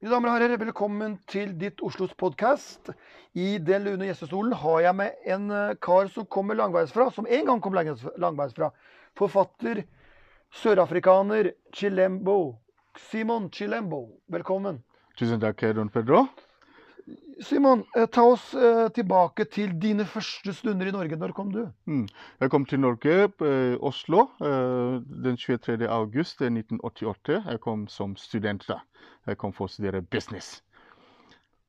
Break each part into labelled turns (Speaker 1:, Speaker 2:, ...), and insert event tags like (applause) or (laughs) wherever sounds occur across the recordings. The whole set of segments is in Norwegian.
Speaker 1: Mine damer og herrer, velkommen til ditt Oslos podkast. I den lune gjestestolen har jeg med en eh, kar som kommer langveisfra, som en gang kom langveisfra. Forfatter, sørafrikaner, Chilembo. Simon Chilembo, velkommen.
Speaker 2: Tusen takk, Don Pedro.
Speaker 1: Simon, eh, ta oss eh, tilbake til dine første stunder i Norge. Når kom du?
Speaker 2: Mm. Jeg kom til Norge, eh, Oslo, eh, den 23. august 1988. Jeg kom som student da. Jeg kom for å studere business.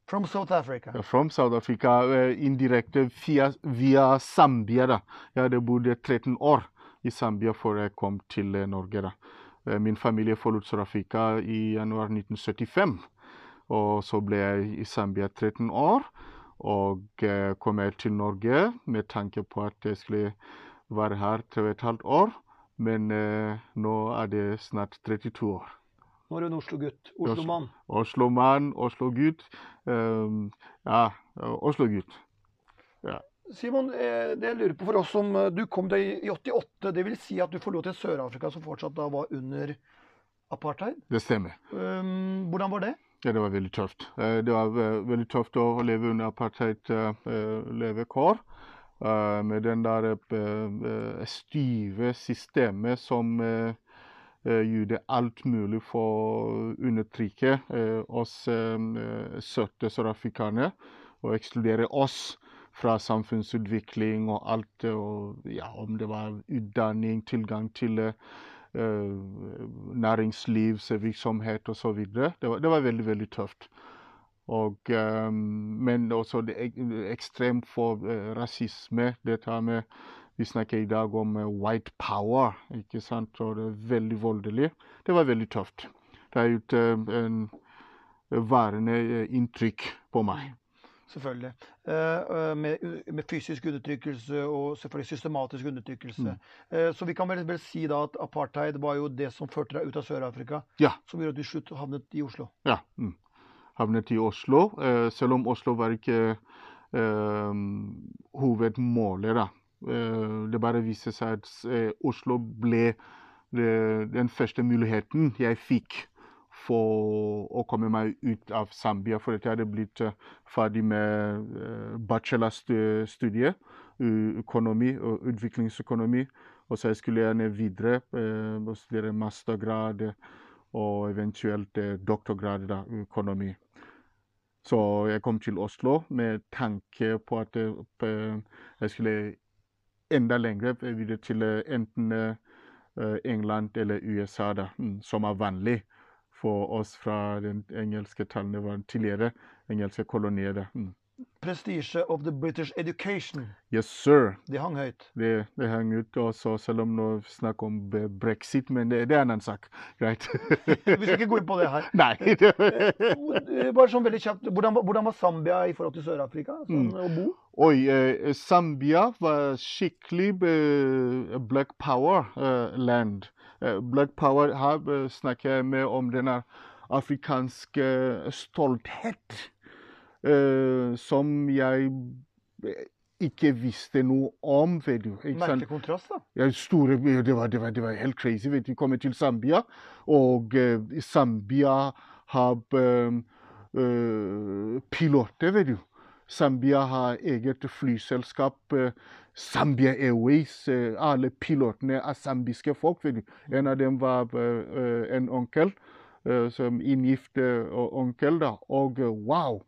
Speaker 1: From South Africa.
Speaker 2: From South Africa, eh, indirekte via, via Zambia. da. Jeg hadde bodd 13 år i Zambia før jeg kom til Norge. da. Min familie forlot Sør-Afrika i januar 1975. Og så ble jeg i Zambia 13 år. Og eh, kom jeg til Norge med tanke på at jeg skulle være her tre og et halvt år. Men eh, nå er det snart 32 år.
Speaker 1: Nå er du en Oslo-gutt. Oslo-mann.
Speaker 2: Oslo-mann, Oslo-gutt. Um, ja, Oslo-gutt.
Speaker 1: Simon, eh, det jeg lurer på for oss som eh, Du kom deg i 88. Det vil si at du forlot et Sør-Afrika som fortsatt da var under apartheid.
Speaker 2: Det stemmer.
Speaker 1: Um, hvordan var det?
Speaker 2: Ja, det var veldig tøft. Eh, Det var eh, veldig tøft å leve under apartheid-levekår. Med den der eh, eh, stive systemet som eh, eh, gjorde alt mulig for å undertrykke eh, oss eh, søte sørafrikanere og ekskludere oss fra samfunnsutvikling og alt. Og, ja, om det var utdanning, tilgang til eh, eh, næringslivsvirksomhet osv. Det, var- det var veldig, veldig tøft. Og, eh, men også det ekstremt for eh, rasisme. Dette med Vi snakker i dag om eh, white power, ikke sant? og det er veldig voldelig. Det var veldig tøft. Det har gjort et en varende eh, inntrykk på meg.
Speaker 1: Selvfølgelig. Eh, eh, med, med fysisk undertrykkelse og selvfølgelig systematisk undertrykkelse.
Speaker 2: Mm.
Speaker 1: Eh, så vi kan vel, vel si da at apartheid var jo det som førte deg ut av Sør-Afrika,
Speaker 2: Ja.
Speaker 1: som gjorde at du slutt havnet i Oslo.
Speaker 2: Ja. Mm. Havnet i Oslo. Selv om Oslo var ikke eh, hovedmålet, da. Det bare viste seg at Oslo ble den første muligheten jeg fikk for å komme meg ut av Zambia. For jeg hadde blitt eh, ferdig med eh, bachelorstudiet økonomi og utviklingsøkonomi. Og så skulle jeg ned videre eh, og studere mastergrad og eventuelt doktorgrad i økonomi. Så jeg kom til Oslo med tanke på at jeg skulle enda lenger videre til enten England eller USA, da, mm, som er vanlig for oss fra den engelske tallene var tidligere engelske kolonier. Mm.
Speaker 1: Prestige of the British education.
Speaker 2: Yes, sir.
Speaker 1: Det hang høyt.
Speaker 2: Det, det hang ut også, selv om nå snakker om brexit, men det, det er en annen sak. Greit. (laughs)
Speaker 1: Vi skal ikke gå inn på det her. (laughs)
Speaker 2: Nei.
Speaker 1: Eh, Bare sånn veldig kjapt, hvordan, hvordan var Zambia i forhold til Sør-Afrika sånn,
Speaker 2: Mm.
Speaker 1: å bo?
Speaker 2: Oi, eh, Zambia var skikkelig eh, black power-land. Black power her eh, snakker jeg med om denne afrikanske stolthet eh, som jeg eh, ikke visste noe om, vet du.
Speaker 1: Merkelig kontrast, da.
Speaker 2: Ja, store, det, var, det, var, det var helt crazy. vet du. Vi kommer til Zambia, og uh, Zambia har eh, uh, piloter, vet du. Zambia har eget flyselskap. eh, Zambia Airways. eh, alle pilotene er zambiske folk. En av dem var eh, eh, en onkel, som inngift onkel. da, Og wow!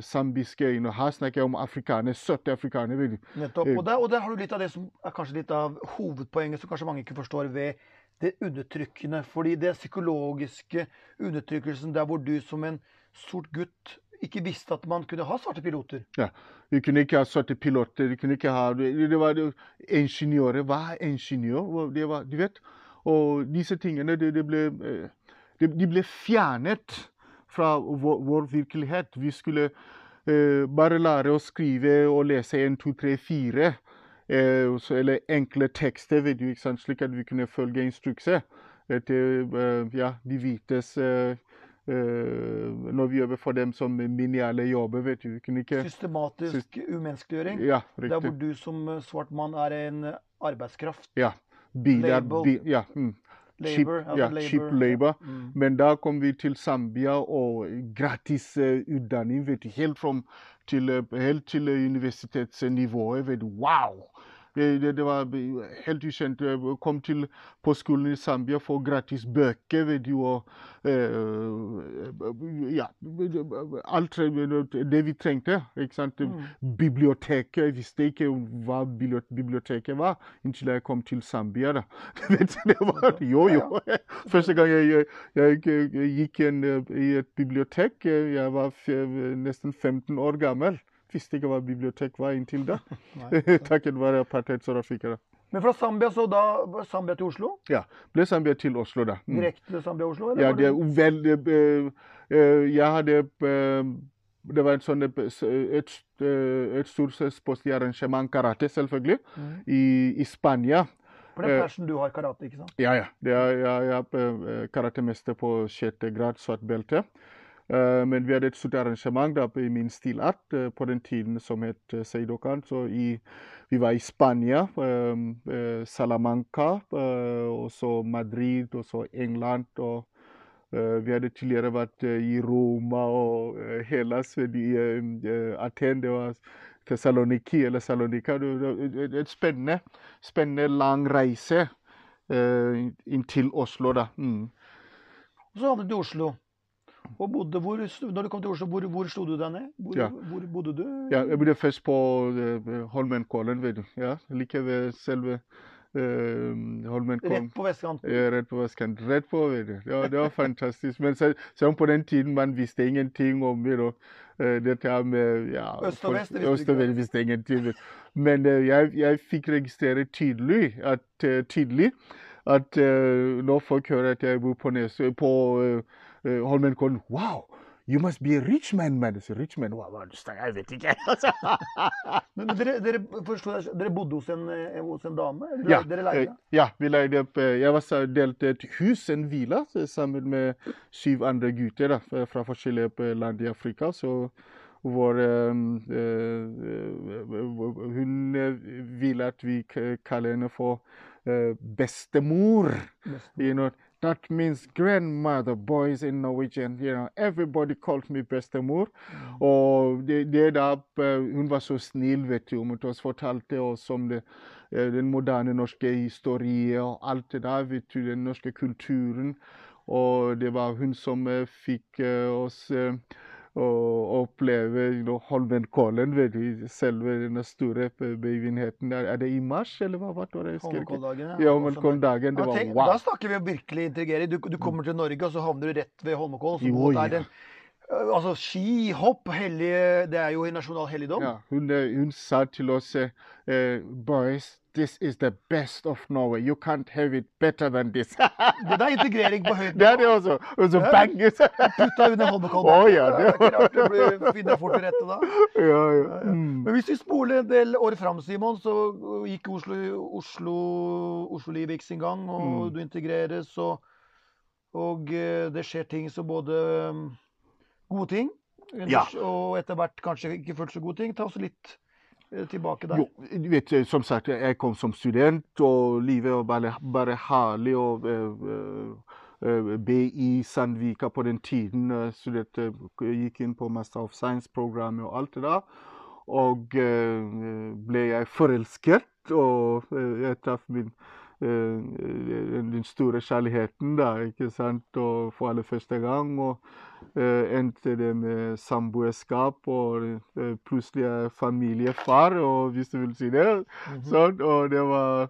Speaker 2: zambiske you know, Her snakker jeg om afrikanere, søte afrikanere.
Speaker 1: Nettopp. Og der, og der har du litt av det som er kanskje litt av hovedpoenget som kanskje mange ikke forstår ved det undertrykkende. Fordi det psykologiske undertrykkelsen der hvor du som en sort gutt ikke visste at man kunne ha svarte piloter.
Speaker 2: Ja, Vi kunne ikke ha svarte piloter. Vi kunne ikke ha, det, var ingeniører. Hva er ingeniør? Det var, du vet, og disse tingene det, det ble, eh, det, de ble fjernet fra vår, vår virkelighet. Vi skulle eh, bare lære å skrive og lese 1, 2, 3, 4. Eh, eller enkle tekster, vet du, ikke sant? slik at vi kunne følge instrukser etter eh, ja, de hvites eh, eh, Når vi jobber for dem som miniale jobber, vet du. Kunne ikke
Speaker 1: Systematisk umenneskeliggjøring.
Speaker 2: Ja,
Speaker 1: Der hvor du som eh, svart mann er en eh, arbeidskraft.
Speaker 2: Ja. Biler, bi, ja, mm. cheap,
Speaker 1: Labor, altså
Speaker 2: ja,
Speaker 1: labor,
Speaker 2: cheap labor.
Speaker 1: Mm.
Speaker 2: Men da kom vi til Zambia og gratis uh, utdanning, vet du, helt, from, til, helt til universitetsnivået. Vet du. Wow! Det, det, var helt ukjent. Jeg kom til på skolen i Zambia for gratis bøker, vet du, og eh, Ja. Alt det vi trengte. ikke sant?
Speaker 1: Mm.
Speaker 2: Biblioteket. Jeg visste ikke hva biblioteket var inntil jeg kom til Zambia. da. (laughs) Det var, jo, jo. (laughs) Første gang jeg, jeg, jeg, gikk en, eh, i et bibliotek, eh, jeg var nesten 15 år gammel. Visste ikke hva bibliotek var inntil da. (laughs)
Speaker 1: Nei. (laughs)
Speaker 2: Takket være apartheid Sør-Afrika. da.
Speaker 1: Men fra Zambia, så da Zambia til Oslo?
Speaker 2: Ja. Ble Zambia til Oslo, da. Mm.
Speaker 1: Direkte Zambia-Oslo? eller
Speaker 2: Ja, det veldig eh, eh, Jeg hadde eh, Det var eh, et, et stort sportsarrangement, karate, selvfølgelig,
Speaker 1: Mm.
Speaker 2: i, i Spania.
Speaker 1: For den passion du har karate, ikke sant?
Speaker 2: Ja, ja. Er, jeg, er karatemester på sjette grad, svart belte. Eh, men vi hadde et stort arrangement da, i min stilart eh, på den tiden som het uh, Seidokan. Så i, vi var i Spania, eh, eh, Salamanca, eh, og så Madrid, og så England. og eh, vi hadde tidligere vært eh, i Roma og Hellas, i eh, eh, Aten. Det var Thessaloniki eller Salonika. Det var et, spennende, spennende lang reise inntil inn Oslo, da. Mm.
Speaker 1: Så havnet du i Oslo. Og bodde hvor, når du kom til Oslo, hvor, hvor slo du deg ned? Hvor,
Speaker 2: Ja.
Speaker 1: hvor bodde du?
Speaker 2: Ja, jeg bodde først på uh, Holmenkollen, vet du. Ja, like ved selve uh, Holmenkollen.
Speaker 1: Rett på vestkanten?
Speaker 2: Ja, rett på vestkanten. Rett på, vet du. Ja, det var fantastisk. Men selv, selv på den tiden man visste ingenting om you know, eh, dette med ja,
Speaker 1: Øst og vest, det visste
Speaker 2: Øst og vest visste ingenting. Men eh, jeg, jeg fikk registrere tydelig at, tydelig at eh, når folk hører at jeg bor på, Nesøy på eh, eh, Holmenkollen Wow! You must be a rich man, man. Sier, rich man? wow? Jeg vet ikke. (laughs) altså.
Speaker 1: Men, dere, dere, forstår, dere bodde hos en, eh, hos en dame? Eller
Speaker 2: Ja,
Speaker 1: dere leide?
Speaker 2: eh, ja, vi leide opp Jeg var delt et hus, en villa, sammen med syv andre gutter da, fra- forskjellige land i Afrika. Så hvor eh, uh, Hun ville at vi kaller henne for bestemor. bestemor. You know, that means grandmother, boys in Norwegian. You know, everybody called me bestemor. Og det, det da eh, Hun var så snill, vet du, Hun oss fortalte oss om det, eh, den moderne norske historie og alt det der, vet du, den norske kulturen. Og det var hun som eh, fikk oss eh, å oppleve you know, Holmenkollen, selve den store begivenheten. Er, er det i mars, eller hva var det?
Speaker 1: Holmenkolldagen?
Speaker 2: Ja, Holmenkolldagen. Det var
Speaker 1: tenk,
Speaker 2: wow.
Speaker 1: Da snakker vi om virkelig integrering. Du, du kommer til Norge, og så havner du rett ved Holmenkollen.
Speaker 2: Jo, ja.
Speaker 1: den- øh, Altså, ski, hopp, hellige Det er jo en nasjonal helligdom.
Speaker 2: Ja, hun, eh, hun sa til oss eh, eh, Boys, this is the best of Norway. You can't have it better than this. (laughs)
Speaker 1: Det er integrering på høyt (laughs)
Speaker 2: det er det også. Og så
Speaker 1: Ja.
Speaker 2: bang!
Speaker 1: Putta under Holmenkollen.
Speaker 2: Å, ja,
Speaker 1: det
Speaker 2: det-
Speaker 1: er ikke rart du blir- (laughs) finner fort til rette da.
Speaker 2: ja, ja. Mm.
Speaker 1: Men hvis vi spoler en del år fram, Simon, så gikk Oslo, Oslo, Oslo-livet gikk sin gang, og
Speaker 2: Mm.
Speaker 1: du integreres, og, og eh, det skjer ting som både um, gode ting, og etter hvert kanskje ikke fullt så gode ting. Ta oss litt tilbake der.
Speaker 2: Jo, vet, eh, som sagt, jeg kom som student, og livet var bare, bare herlig å Uh, eh, i Sandvika på den tiden. eh, Studerte, gikk inn på Master of Science-programmet og alt det der. Og eh, ble jeg forelsket, og eh, jeg traff min eh, den den store kjærligheten da, ikke sant, og for aller første gang. Og eh, endte det med samboerskap, og eh, plutselig er familiefar, og hvis du vil si det.
Speaker 1: Mhm.
Speaker 2: Sånn, og det var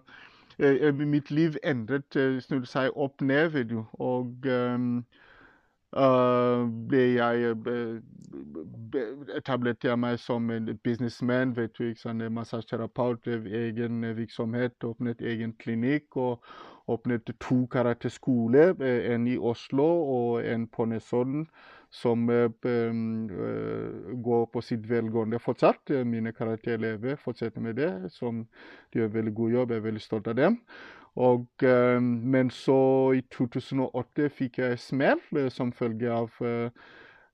Speaker 2: eh, eh, Mitt liv endret, eh, seg opp ned, vet du. Og eh, ble jeg eh, etablerte jeg meg som en businessman, vet du. ikke sant, Massasjeterapeut, egen eh, virksomhet, åpnet egen klinikk. og åpnet to karateskoler, eh, en i Oslo og en på Nesodden, som eh, eh, går på sitt velgående fortsatt. Eh, Mine karateelever fortsetter med det, som gjør veldig god jobb. Jeg er veldig stolt av dem. Og, eh, men så, i 2008, fikk jeg smell eh, som følge av eh,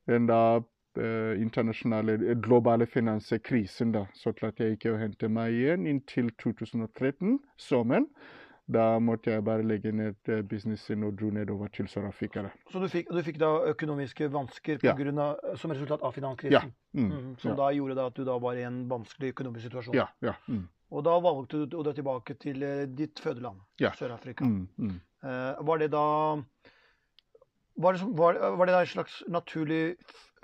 Speaker 2: den da internasjonale, globale finanskrisen. da. Så klarte jeg ikke å hente meg igjen inntil 2013, sommeren. Da måtte jeg bare legge ned businessen og dro nedover til Sør-Afrika.
Speaker 1: Så du fikk, du fikk da økonomiske vansker på
Speaker 2: Ja.
Speaker 1: grunn av, som resultat av
Speaker 2: Ja.
Speaker 1: finanskrisen?
Speaker 2: Mm.
Speaker 1: Mm, som
Speaker 2: ja.
Speaker 1: da gjorde da at du da var i en vanskelig økonomisk situasjon?
Speaker 2: ja, ja. Mm.
Speaker 1: Og da valgte du å dra tilbake til eh, ditt fødeland,
Speaker 2: Ja.
Speaker 1: Sør-Afrika.
Speaker 2: Mm. Mm.
Speaker 1: Eh, var det da var det, som, var, var det da en slags naturlig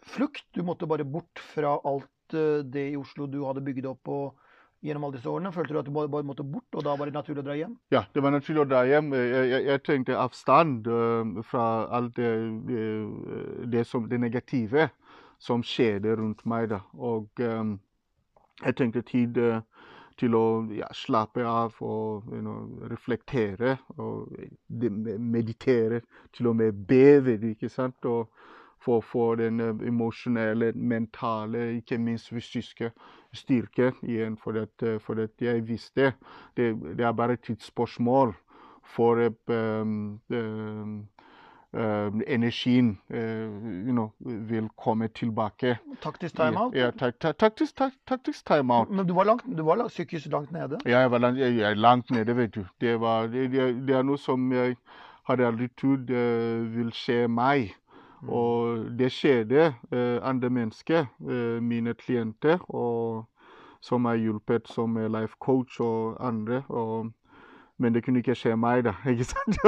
Speaker 1: flukt? Du måtte bare bort fra alt eh, det i Oslo du hadde bygd opp og, gjennom alle disse årene? Følte du at du bare, måtte bort, og da var det naturlig å dra hjem?
Speaker 2: Ja, det var naturlig å dra hjem. Jeg, jeg, jeg trengte avstand uh, fra alt det, det, som, det negative som skjedde rundt meg. da. Og um, jeg trengte tid øh, til å ja, slappe av og you know, reflektere og meditere. Til og med be, vet du, ikke sant? Og for å få den øh, emosjonelle, mentale, ikke minst fysiske styrke igjen. For at, øh, for at jeg visste det, det er bare et tidsspørsmål for um, um, energien uh, you know, vil komme tilbake.
Speaker 1: Taktisk timeout?
Speaker 2: Ja, ta, ta, taktisk, ta, taktisk timeout.
Speaker 1: Men du var, langt, du var psykisk langt nede?
Speaker 2: Ja, Jeg, var langt, jeg, jeg langt nede, vet du. Det, var, det, det, er noe som jeg hadde aldri trodd uh, vil skje meg. Og det skjedde andre mennesker, mine klienter, og som har hjulpet som life coach og andre. Og, men det kunne ikke skje meg, da. (laughs) ikke sant?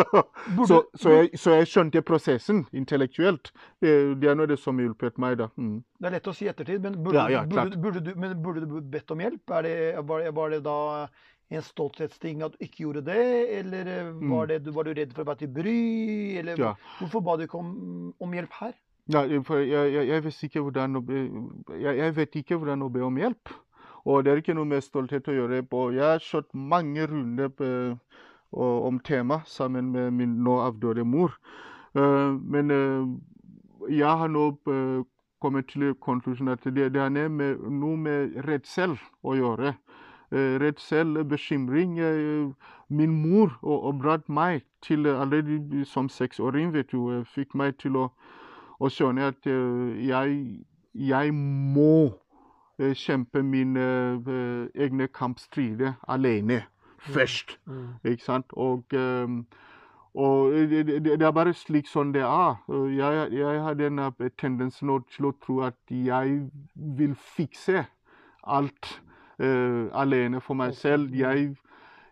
Speaker 2: så, så, jeg, så jeg skjønte prosessen intellektuelt. Det, det er noe det som hjulpet meg, da. Mm.
Speaker 1: Det er lett å si i ettertid, men burde,
Speaker 2: Ja, ja,
Speaker 1: burde, burde, du, men burde du bedt om hjelp? Det, var, det, var det da en stolthetsting at du ikke gjorde det, eller eh, var, det, var du redd for å være til bry? Eller
Speaker 2: Mm. Ja.
Speaker 1: hvorfor ba du ikke om, om hjelp her?
Speaker 2: Ja, jeg, jeg, jeg vet ikke hvordan å be om hjelp. Og det er ikke noe med stolthet å gjøre. på. Jeg har kjørt mange runder på, og- om tema sammen med min nå avdøde mor. Eh, men eh, jeg har nå eh, kommet til konklusjonen at det, det har noe med, redsel å gjøre. Eh, redsel, bekymring. eh, min mor og, meg til eh, allerede som seksåring, vet du, eh, fikk meg til å, å skjønne at eh, jeg, jeg må eh, kjempe mine eh, egne kampstrider alene først. Ikke sant? Og, ehm, og det, det, er bare slik sånn det er. Jeg, jeg har den eh, tendensen til å tro at jeg vil fikse alt uh, alene for meg selv. Jeg,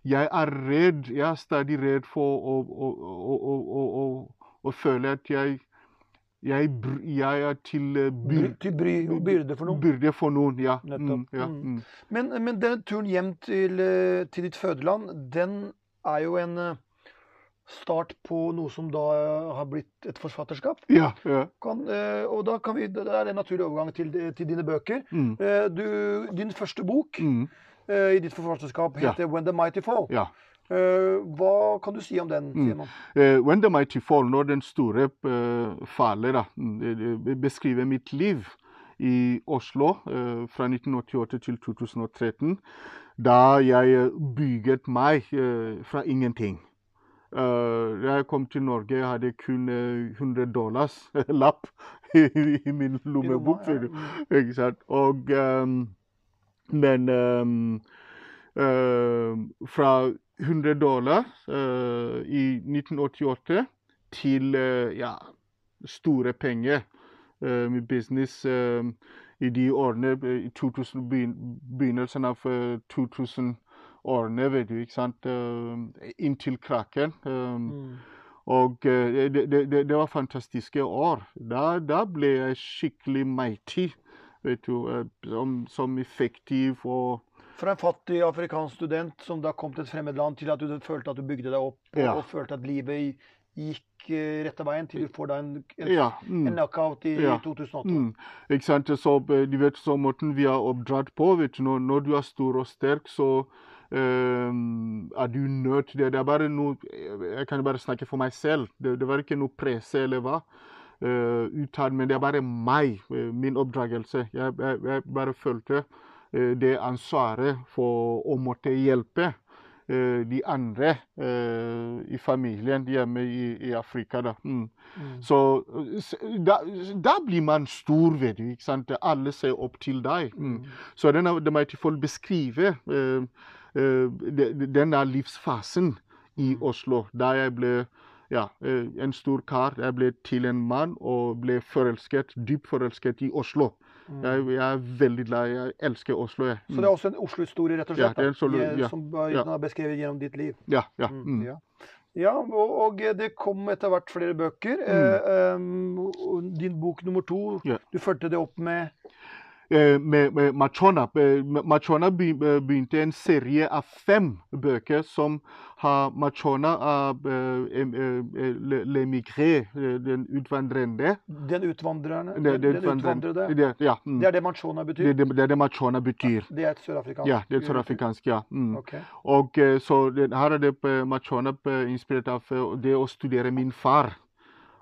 Speaker 2: jeg er redd. Jeg er stadig redd for å, å, å, å føle at jeg, jeg, jeg er til eh, byr,
Speaker 1: til bry byrde for noen?
Speaker 2: byrde for noen. Ja. Mm, ja.
Speaker 1: Mm.
Speaker 2: Mm.
Speaker 1: Men, men den turen hjem til, eh, til ditt fødeland, den er jo en eh, start på noe som da eh, har blitt et forfatterskap.
Speaker 2: ja, ja.
Speaker 1: Kan, eh, og da kan vi, det er en naturlig overgang til, til dine bøker.
Speaker 2: Mm.
Speaker 1: Eh, Du, din første bok
Speaker 2: Mm.
Speaker 1: eh, i ditt forfatterskap
Speaker 2: Ja.
Speaker 1: heter 'When the Mighty Fall'. Eh, Hva kan du si om den,
Speaker 2: Mm.
Speaker 1: Simon?
Speaker 2: Eh, When the Mighty Fall, når den store eh, faller, mm, beskriver mitt liv i Oslo fra 1988 til 2013, da jeg bygget meg fra ingenting. Da jeg kom til Norge, jeg hadde kun eh, 100 dollars lapp (laughs) i, min lommebok. Ikke sant? Og Men fra 100 dollar uh, i 1988 til uh, ja, store penger Uh, med business i de årene i 2000, begynnelsen av eh, 2000-årene, vet du, ikke sant? Inntil kraken. Um,
Speaker 1: Mm.
Speaker 2: og det, det, det, var fantastiske år. Da, da ble jeg skikkelig mighty. Vet du, som, som effektiv og
Speaker 1: Fra en fattig afrikansk student som da kom til et fremmed land, til at du følte at du bygde deg opp, og,
Speaker 2: Ja.
Speaker 1: og følte at livet gikk rett rette veien, til du får da en, en,
Speaker 2: Ja.
Speaker 1: en
Speaker 2: Mm,
Speaker 1: knockout i
Speaker 2: Ja.
Speaker 1: 2008.
Speaker 2: mm. Ikke sant? Så, eh, du vet, så måten vi er oppdratt på, vet du, når, når du er stor og sterk, så Um, er du nødt til det. Det er bare noe Jeg kan bare snakke for meg selv. Det, det var ikke noe presse eller hva. Uh, utad, men det er bare meg, eh, min oppdragelse. Jeg, jeg, jeg bare følte eh, det ansvaret for å måtte hjelpe eh, de andre eh, i familien hjemme i, i Afrika. Da. Mm.
Speaker 1: Mm.
Speaker 2: Så eh, da, da blir man stor, vet du. ikke sant? Alle ser opp til deg. Mm. Så denne Mighty Fall beskriver beskrive eh, de- de- denne livsfasen i Oslo. Da jeg ble ja, eh, en stor kar. Jeg ble til en mann og ble forelsket, dypt forelsket i Oslo.
Speaker 1: Mm.
Speaker 2: Jeg, jeg er veldig glad. Jeg elsker Oslo. Jeg.
Speaker 1: Så det er også en Oslo-historie, rett og
Speaker 2: Ja,
Speaker 1: slett,
Speaker 2: en solo-
Speaker 1: da,
Speaker 2: ja,
Speaker 1: som
Speaker 2: ja.
Speaker 1: er beskrevet gjennom ditt liv?
Speaker 2: Ja, ja.
Speaker 1: Mm,
Speaker 2: Mm.
Speaker 1: ja. ja og, og det kom etter hvert flere bøker. Eh, um, din bok nummer to,
Speaker 2: Ja.
Speaker 1: du fulgte det opp med
Speaker 2: Machona. Eh, Machona eh, begynte en serie av fem bøker som har Machona av eh, eh, eh, Le, Migré, eh, den utvandrende.
Speaker 1: Den utvandrerne? Den, den
Speaker 2: utvandrende.
Speaker 1: utvandrede?
Speaker 2: Det, ja, mm.
Speaker 1: Det er det Machona betyr?
Speaker 2: det, det, det er det Machona betyr.
Speaker 1: Det er et sørafrikansk
Speaker 2: Ja, det er sørafrikansk, ja. Mm.
Speaker 1: Ok.
Speaker 2: Og eh, så her er det eh, Machona eh, inspirert av eh, det å studere min far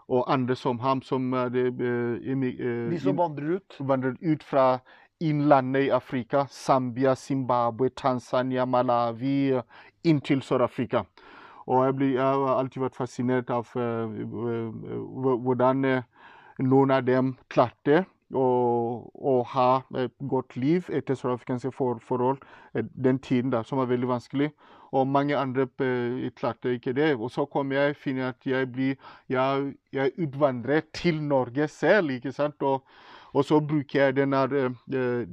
Speaker 2: og andre som ham, som eh, det, eh, eh,
Speaker 1: De som vandrer ut?
Speaker 2: Vandrer ut fra innlandet i Afrika, Zambia, Zimbabwe, Tanzania, Malawi, eh, inn til Sør-Afrika. Og jeg, blir, jeg har alltid vært fascinert av hvordan noen av dem klarte å, ha et godt liv etter sørafrikanske for, forhold den tiden da, som var veldig vanskelig. Og mange andre eh, klarte ikke det. Og så kom jeg finne at jeg blir jeg, jeg utvandret til Norge selv, ikke sant. Og, og så bruker jeg denne, eh,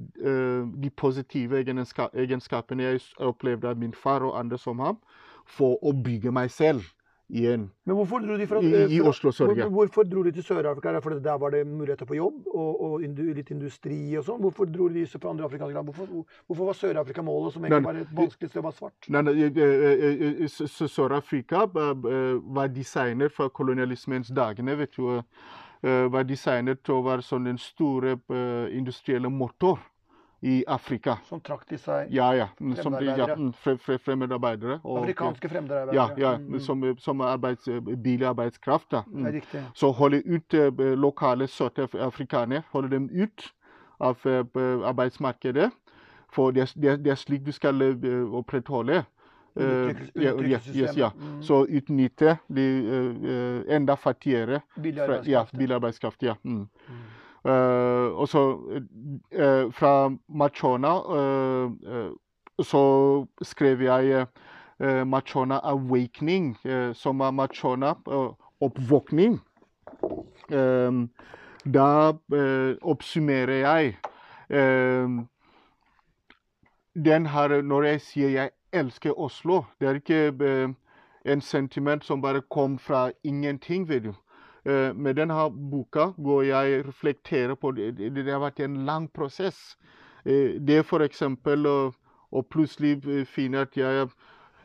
Speaker 2: de positive egenska- egenskapene jeg opplevde av min far og andre som ham, for å bygge meg selv igjen
Speaker 1: Men hvorfor dro de fra,
Speaker 2: i, i Oslo, sorry.
Speaker 1: hvor, hvorfor dro de til Sør-Afrika? Det Fordi der var det muligheter for jobb og, og indu, litt industri og sånn? Hvorfor dro de fra andre afrikanske land? Hvorfor, hvorfor var Sør-Afrika målet, som egentlig var et vanskelig sted å være svart?
Speaker 2: Nei, nei, eh, eh, eh, eh, Sør-Afrika eh, eh, var designet fra kolonialismens dagene. vet du, eh, Var designet til å være sånn den store eh, industrielle motor i Afrika.
Speaker 1: Som trakk til seg
Speaker 2: Ja, ja. mm, Som ja mm, fre, fre, fremmedarbeidere. og,
Speaker 1: afrikanske fremmedarbeidere?
Speaker 2: ja,
Speaker 1: ja mm.
Speaker 2: som, som arbeids, billig arbeidskraft. da.
Speaker 1: Det er
Speaker 2: Mm.
Speaker 1: riktig.
Speaker 2: Så holde ut eh, lokale sørafrikanere, holde dem ut av eh, arbeidsmarkedet. For det, det, det er slik du skal eh, opprettholde ja, ja, yes, ja.
Speaker 1: Mm.
Speaker 2: Så utnytte de eh, enda fattigere
Speaker 1: Billig
Speaker 2: fra- ja,
Speaker 1: arbeidskraft.
Speaker 2: billig arbeidskraft. Ja. Mm.
Speaker 1: Mm.
Speaker 2: Eh, og så eh, fra Machona eh, så skrev jeg Machona Awakening, som er Machona oppvåkning. Da oppsummerer jeg den her Når jeg sier jeg elsker Oslo, det er ikke en sentiment som bare kom fra ingenting, vet du. Eh, med denne boka går jeg reflekterer på det. Det, har vært en lang prosess. Det er f.eks. å plutselig eh, finne at jeg,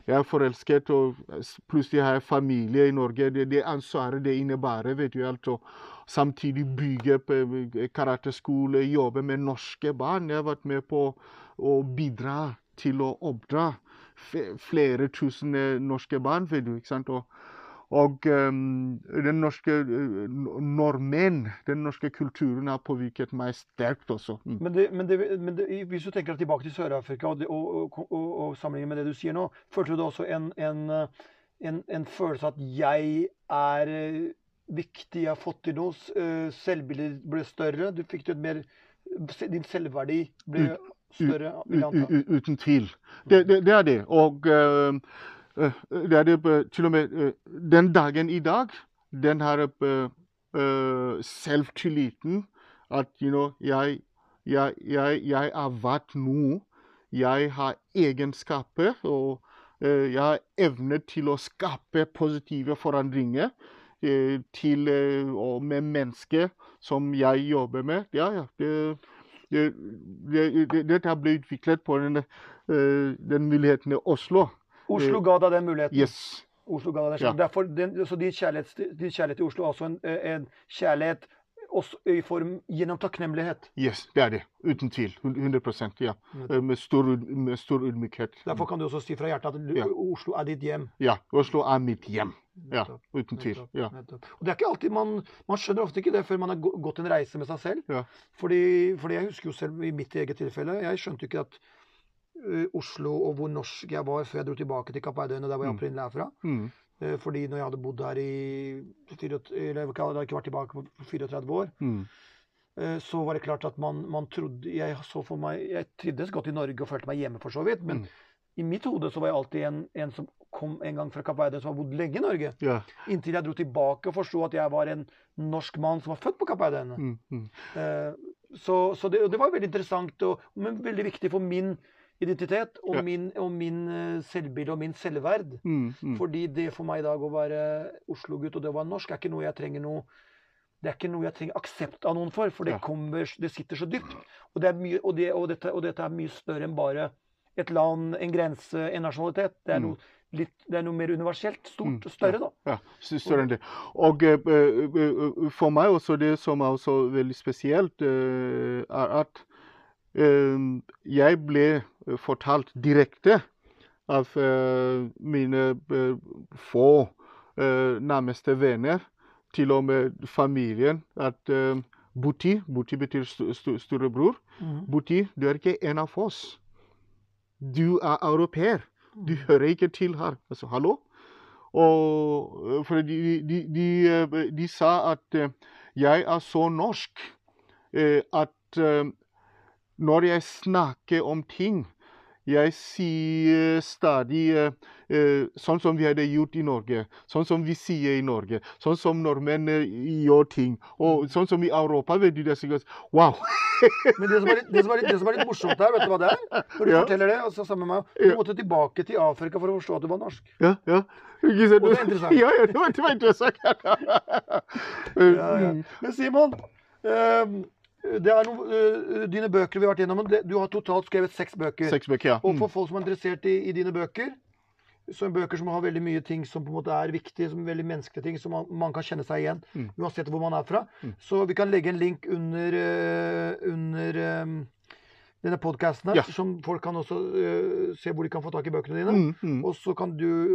Speaker 2: jeg er forelsket, og plutselig har jeg familie i Norge. Det, det ansvaret det innebærer, vet du alt. Og samtidig bygge eh, karateskole, jobbe med norske barn. Jeg har vært med på å bidra til å oppdra flere tusen eh, norske barn, vet du. ikke sant? Og, og ehm, den norske eh, n- nordmenn, den norske kulturen har påvirket meg sterkt også. Mm.
Speaker 1: Men, det, men, det, men det, hvis du tenker tilbake til Sør-Afrika og, og, og, og, sammenligner med det du sier nå, følte du da også en, en, en, en følelse at jeg er eh, viktig, jeg har fått til noe, eh, selvbildet ble større, du fikk et mer Din selvverdi ble større,
Speaker 2: U-
Speaker 1: anta.
Speaker 2: u- Uten tvil. Det, det, det er det. Og eh, det er eh, til og med eh, den dagen i dag, den eh, eh, selvtilliten at you know, jeg, jeg, jeg, jeg er verdt noe. Jeg har egenskaper, og eh, jeg har evne til å skape positive forandringer eh, til, eh, og med mennesker som jeg jobber med. Ja, ja. Det, det, det, det, dette ble utviklet på den, eh, den muligheten i Oslo.
Speaker 1: Oslo ga deg den muligheten.
Speaker 2: Yes.
Speaker 1: Oslo ga deg den
Speaker 2: Ja.
Speaker 1: Derfor, den, så din kjærlighet, din kjærlighet til Oslo er altså en, en kjærlighet også i form gjennom takknemlighet.
Speaker 2: yes, det er det. Uten tvil. 100% ja. Eh, Med stor, med stor ydmykhet.
Speaker 1: Derfor kan du også si fra hjertet at
Speaker 2: Ja.
Speaker 1: Oslo er ditt hjem.
Speaker 2: Ja. Oslo er mitt hjem. Ja, uten tvil. Ja.
Speaker 1: Og det er ikke alltid man, man skjønner ofte ikke det før man har gått en reise med seg selv.
Speaker 2: Ja.
Speaker 1: Fordi, fordi jeg husker jo selv i mitt eget tilfelle, jeg skjønte jo ikke at Oslo og hvor norsk jeg var før jeg dro tilbake til Kapp Verdøyene, der hvor jeg
Speaker 2: Mm.
Speaker 1: opprinnelig er fra.
Speaker 2: Mm.
Speaker 1: Eh, Fordi når jeg hadde bodd her i fire- eller jeg hadde ikke vært tilbake på 34 år,
Speaker 2: Mm.
Speaker 1: eh, så var det klart at man, man trodde Jeg så for meg Jeg trivdes godt i Norge og følte meg hjemme, for så vidt. Men
Speaker 2: Mm.
Speaker 1: i mitt hode så var jeg alltid en, en som kom en gang fra Kapp Verde, som har bodd lenge i Norge.
Speaker 2: Yeah.
Speaker 1: Inntil jeg dro tilbake og forsto at jeg var en norsk mann som var født på Kapp Verde.
Speaker 2: Mm, mm.
Speaker 1: Eh, så så det, det var veldig interessant, og, men veldig viktig for min identitet og
Speaker 2: Ja.
Speaker 1: min, og min eh, selvbilde og min selvverd.
Speaker 2: Mm, mm.
Speaker 1: Fordi det for meg i dag å være Oslo-gutt og det å være norsk, er ikke noe jeg trenger noe det er ikke noe jeg trenger aksept av noen for, for det,
Speaker 2: Ja.
Speaker 1: kommer, det sitter så dypt. Og, det er mye, og, det, og, dette, og dette er mye større enn bare et land, en grense, en nasjonalitet. Det er,
Speaker 2: Mm.
Speaker 1: noe, litt, det er noe mer universelt, stort
Speaker 2: Mm,
Speaker 1: større, da.
Speaker 2: Ja, ja større enn det. Og eh, eh, for meg også det som er også veldig spesielt, er at jeg ble eh, fortalt direkte av eh, mine eh, få nærmeste venner, til og med familien, at Buti, Buti betyr st st storebror, Buti, du er ikke en av oss. Du er europeer. Du hører ikke til her. Altså, hallo? Og øh, for de, de, de, øh, de sa at øh, jeg er så norsk øh, at øh, når jeg snakker om ting jeg sier stadig uh, uh, sånn som vi hadde gjort i Norge, sånn som vi sier i Norge, sånn som nordmenn uh, gjør ting. Og sånn som i Europa vet du det sikkert Wow!
Speaker 1: Men det som, er litt, det, som er litt, det som er litt morsomt her, vet du hva det er? Når du
Speaker 2: Ja.
Speaker 1: forteller det, altså sammen med meg, du måtte tilbake til Afrika for å forstå at du var norsk.
Speaker 2: Ja, ja.
Speaker 1: Og det er interessant.
Speaker 2: Ja, ja, det var, det var interessant. (laughs)
Speaker 1: Ja, ja.
Speaker 2: Mm.
Speaker 1: Men Simon, det er noen, eh, dine bøker vi har vært gjennom. Du har totalt skrevet seks bøker.
Speaker 2: Seks bøker, ja.
Speaker 1: Og
Speaker 2: Mm.
Speaker 1: for folk som er interessert i, i dine bøker, så er bøker som har veldig mye ting som på en måte er viktige, som veldig menneskelige ting, som man, man kan kjenne seg igjen,
Speaker 2: Mm.
Speaker 1: uansett hvor man er fra.
Speaker 2: Mm.
Speaker 1: Så vi kan legge en link under, uh, under um, denne podkasten her,
Speaker 2: Ja.
Speaker 1: som folk kan også uh, se hvor de kan få tak i bøkene dine.
Speaker 2: Mm, mm.
Speaker 1: Og så kan du